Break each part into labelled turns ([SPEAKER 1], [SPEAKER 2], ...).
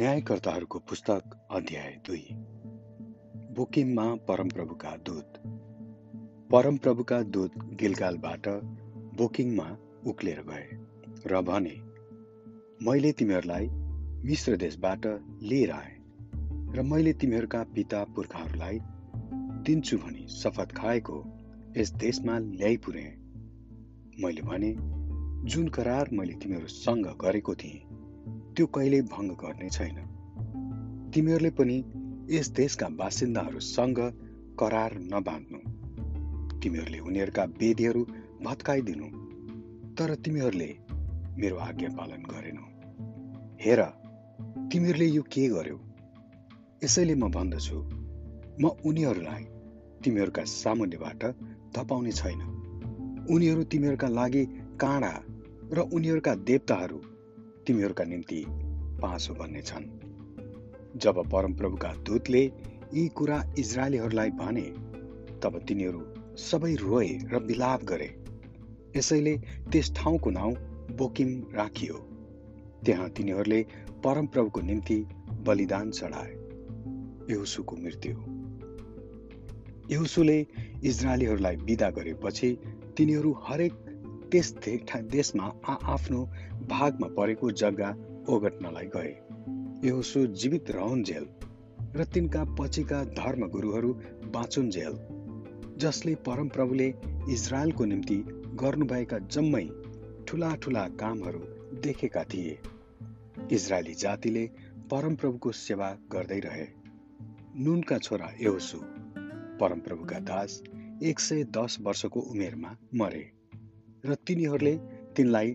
[SPEAKER 1] न्यायकर्ताहरूको पुस्तक अध्याय दुई। बोकिममा परमप्रभुका दूत। परमप्रभुका दूत गिलगालबाट बोकिङमा उक्लेर गए र भने मैले तिमीहरूलाई मिश्र देशबाट लिएर आएँ र मैले तिमीहरूका पिता पुर्खाहरूलाई दिन्छु भनी शपथ खाएको यस देशमा ल्याइ पुरे। मैले भने जुन करार मैले तिमीहरूसँग गरेको थिएँ त्यो कहिल्यै भङ्ग गर्ने छैन। तिमीहरूले पनि यस देशका बासिन्दाहरूसँग करार नबाँध्नु। तिमीहरूले उनीहरूका वेदीहरू भत्काइदिनु। तर तिमीहरूले मेरो आज्ञा पालन गरेनौ। हेर तिमीहरूले यो के गर्यो? यसैले म भन्दछु। म उनीहरूलाई तिमीहरूका सामुन्यबाट धपाउने छैन। उनीहरू तिमीहरूका लागि काँडा र उनीहरूका देवताहरू तिमीहरूका निम्ति पासो बन्नेछन् जब परमप्रभुका दूतले यी कुरा इजरायलीहरूलाई भने तब तिनीहरू सबै रोए र विलाप गरे। यसैले त्यस ठाउँको नाउँ बोकिम राखियो। त्यहाँ तिनीहरूले परमप्रभुको निम्ति बलिदान चढाए। यहुसुको मृत्यु। यहुसुले इजरायलीहरूलाई विदा गरेपछि तिनीहरू हरेक त्यस देशमा आफ्नो भागमा परेको जग्गा ओगट्नलाई गए। यहोसु जीवित रहन्जेल र तिनका पछिका धर्मगुरुहरू बाँचुन्जेल जसले परमप्रभुले इजरायलको निम्ति गर्नुभएका जम्मै ठुला ठुला कामहरू देखेका थिए। इजरायली जातिले परमप्रभुको सेवा गर्दै रहे। नुनका छोरा यहोसु परमप्रभुका दास एक सय दस वर्षको उमेरमा मरे। र तिनीहरूले तिनलाई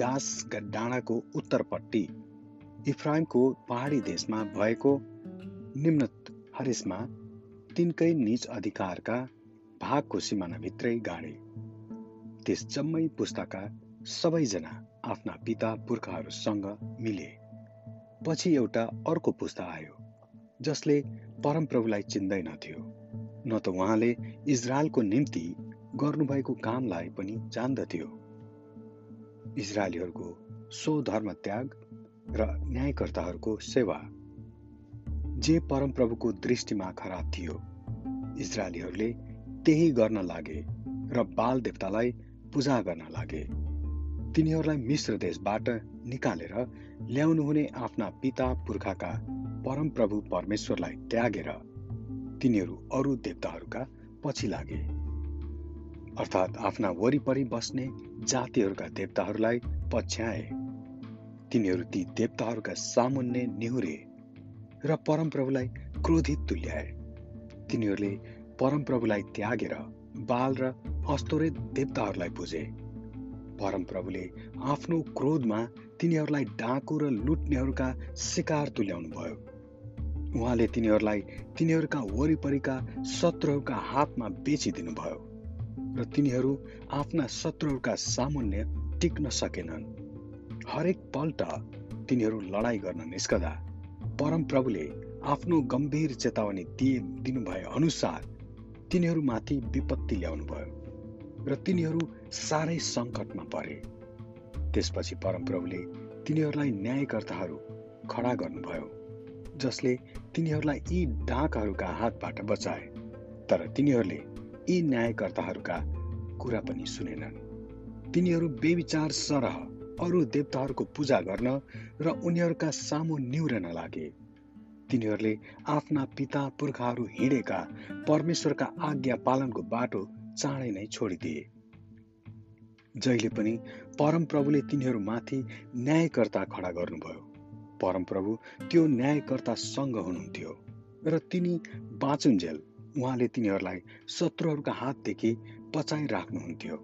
[SPEAKER 1] घाँसका डाँडाको उत्तरपट्टि इफ्राइमको पहाडी देशमा भएको निम्न हरिसमा तिनकै निज अधिकारका भागको सिमानाभित्रै गाडे। त्यस जम्मै पुस्ताका सबैजना आफ्ना पिता पुर्खाहरूसँग मिले। पछि एउटा अर्को पुस्ता आयो जसले परमप्रभुलाई चिन्दैनथ्यो न त उहाँले इजरायलको निम्ति गर्नुभएको कामलाई पनि जान्दथ्यो। इजरायलीहरूको सो धर्म त्याग र न्यायकर्ताहरूको सेवा जे परमप्रभुको दृष्टिमा खराब थियो। इजरायलीहरूले त्यही गर्न लागे र बाल देवतालाई पूजा गर्न लागे। तिनीहरूलाई मिश्र देशबाट निकालेर ल्याउनुहुने आफ्ना पिता पुर्खाका परमप्रभु परमेश्वरलाई त्यागेर तिनीहरू अरू देवताहरूका पछि लागे। अर्थात् आफ्ना वरिपरि बस्ने जातिहरूका देवताहरूलाई पछ्याए। तिनीहरू ती देवताहरूका सामुन्ने निहुरे र परमप्रभुलाई क्रोधित तुल्याए। तिनीहरूले परमप्रभुलाई त्यागेर बाल र अस्तोरित देवताहरूलाई बुझे। परमप्रभुले आफ्नो क्रोधमा तिनीहरूलाई डाकु र लुट्नेहरूका शिकार तुल्याउनु भयो उहाँले तिनीहरूलाई तिनीहरूका वरिपरिका शत्रुहरूका हातमा बेचिदिनु भयो र तिनीहरू आफ्ना शत्रुहरूका सामुन्य टिक्न सकेनन्। हरेक पल्ट तिनीहरू लडाई गर्न निस्कदा परमप्रभुले आफ्नो गम्भीर चेतावनी दिए दिनुभए अनुसार तिनीहरूमाथि विपत्ति ल्याउनु भयो र तिनीहरू साह्रै सङ्कटमा परे। त्यसपछि परमप्रभुले तिनीहरूलाई न्यायकर्ताहरू खडा गर्नुभयो जसले तिनीहरूलाई यी डाकहरूका हातबाट बचाए। तर तिनीहरूले यी न्यायकर्ताहरूका कुरा पनि सुनेनन्। तिनीहरू बेविचार सरह अरू देवताहरूको पूजा गर्न र उनीहरूका सामु निहुरन लागे। तिनीहरूले आफ्ना पिता पुर्खाहरू हिँडेका परमेश्वरका आज्ञा पालनको बाटो चाँडै नै छोडिदिए। जहिले पनि परमप्रभुले तिनीहरूमाथि न्यायकर्ता खडा गर्नुभयो। परमप्रभु त्यो न्यायकर्तासँग हुनुहुन्थ्यो र तिनी बाँचुन्जेल उहाँले तिनीहरूलाई शत्रुहरूका हातदेखि बचाइराख्नुहुन्थ्यो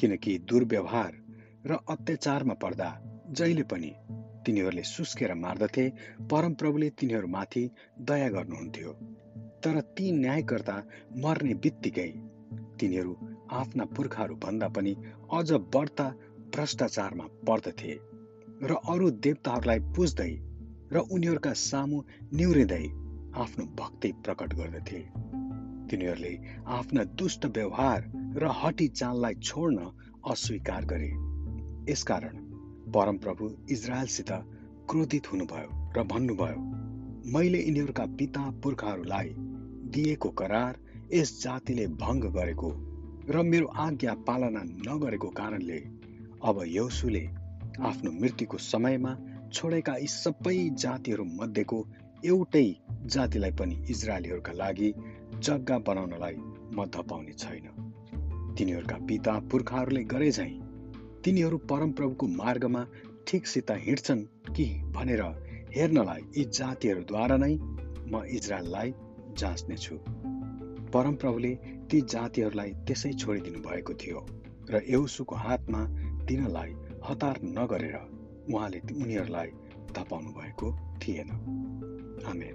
[SPEAKER 1] किनकि दुर्व्यवहार र अत्याचारमा पर्दा जहिले पनि तिनीहरूले सुस्केर मार्दथे परमप्रभुले तिनीहरूमाथि दया गर्नुहुन्थ्यो। तर ती न्यायकर्ता मर्ने बित्तिकै तिनीहरू आफ्ना पुर्खाहरू भन्दा पनि अझ बढ्ता भ्रष्टाचारमा पर्दथे र अरू देवताहरूलाई पुज्दै र उनीहरूका सामु निहुरिँदै आफ्नो भक्ति प्रकट गर्दथे। तिनीहरूले आफ्ना दुष्ट व्यवहार र हटी चाललाई छोड्न अस्वीकार गरे। यसकारण परमप्रभु इजरायलसित क्रोधित हुनुभयो र भन्नुभयो मैले यिनीहरूका पिता पुर्खाहरूलाई दिएको करार यस जातिले भङ्ग गरेको र मेरो आज्ञा पालना नगरेको कारणले अब यौसुले आफ्नो मृत्युको समयमा छोडेका यी सबै जातिहरू मध्येको एउटै जातिलाई पनि इजरायलीहरूका लागि जग्गा बनाउनलाई म धपाउने छैन। तिनीहरूका पिता पुर्खाहरूले गरे झैँ तिनीहरू परमप्रभुको मार्गमा ठिकसित हिँड्छन् कि भनेर हेर्नलाई यी जातिहरूद्वारा नै म इजरायललाई जाँच्नेछु। परमप्रभुले ती जातिहरूलाई त्यसै छोडिदिनु भएको थियो र एउसुको हातमा तिनलाई हतार नगरेर उहाँले उनीहरूलाई धपाउनु भएको थिएन। Amém.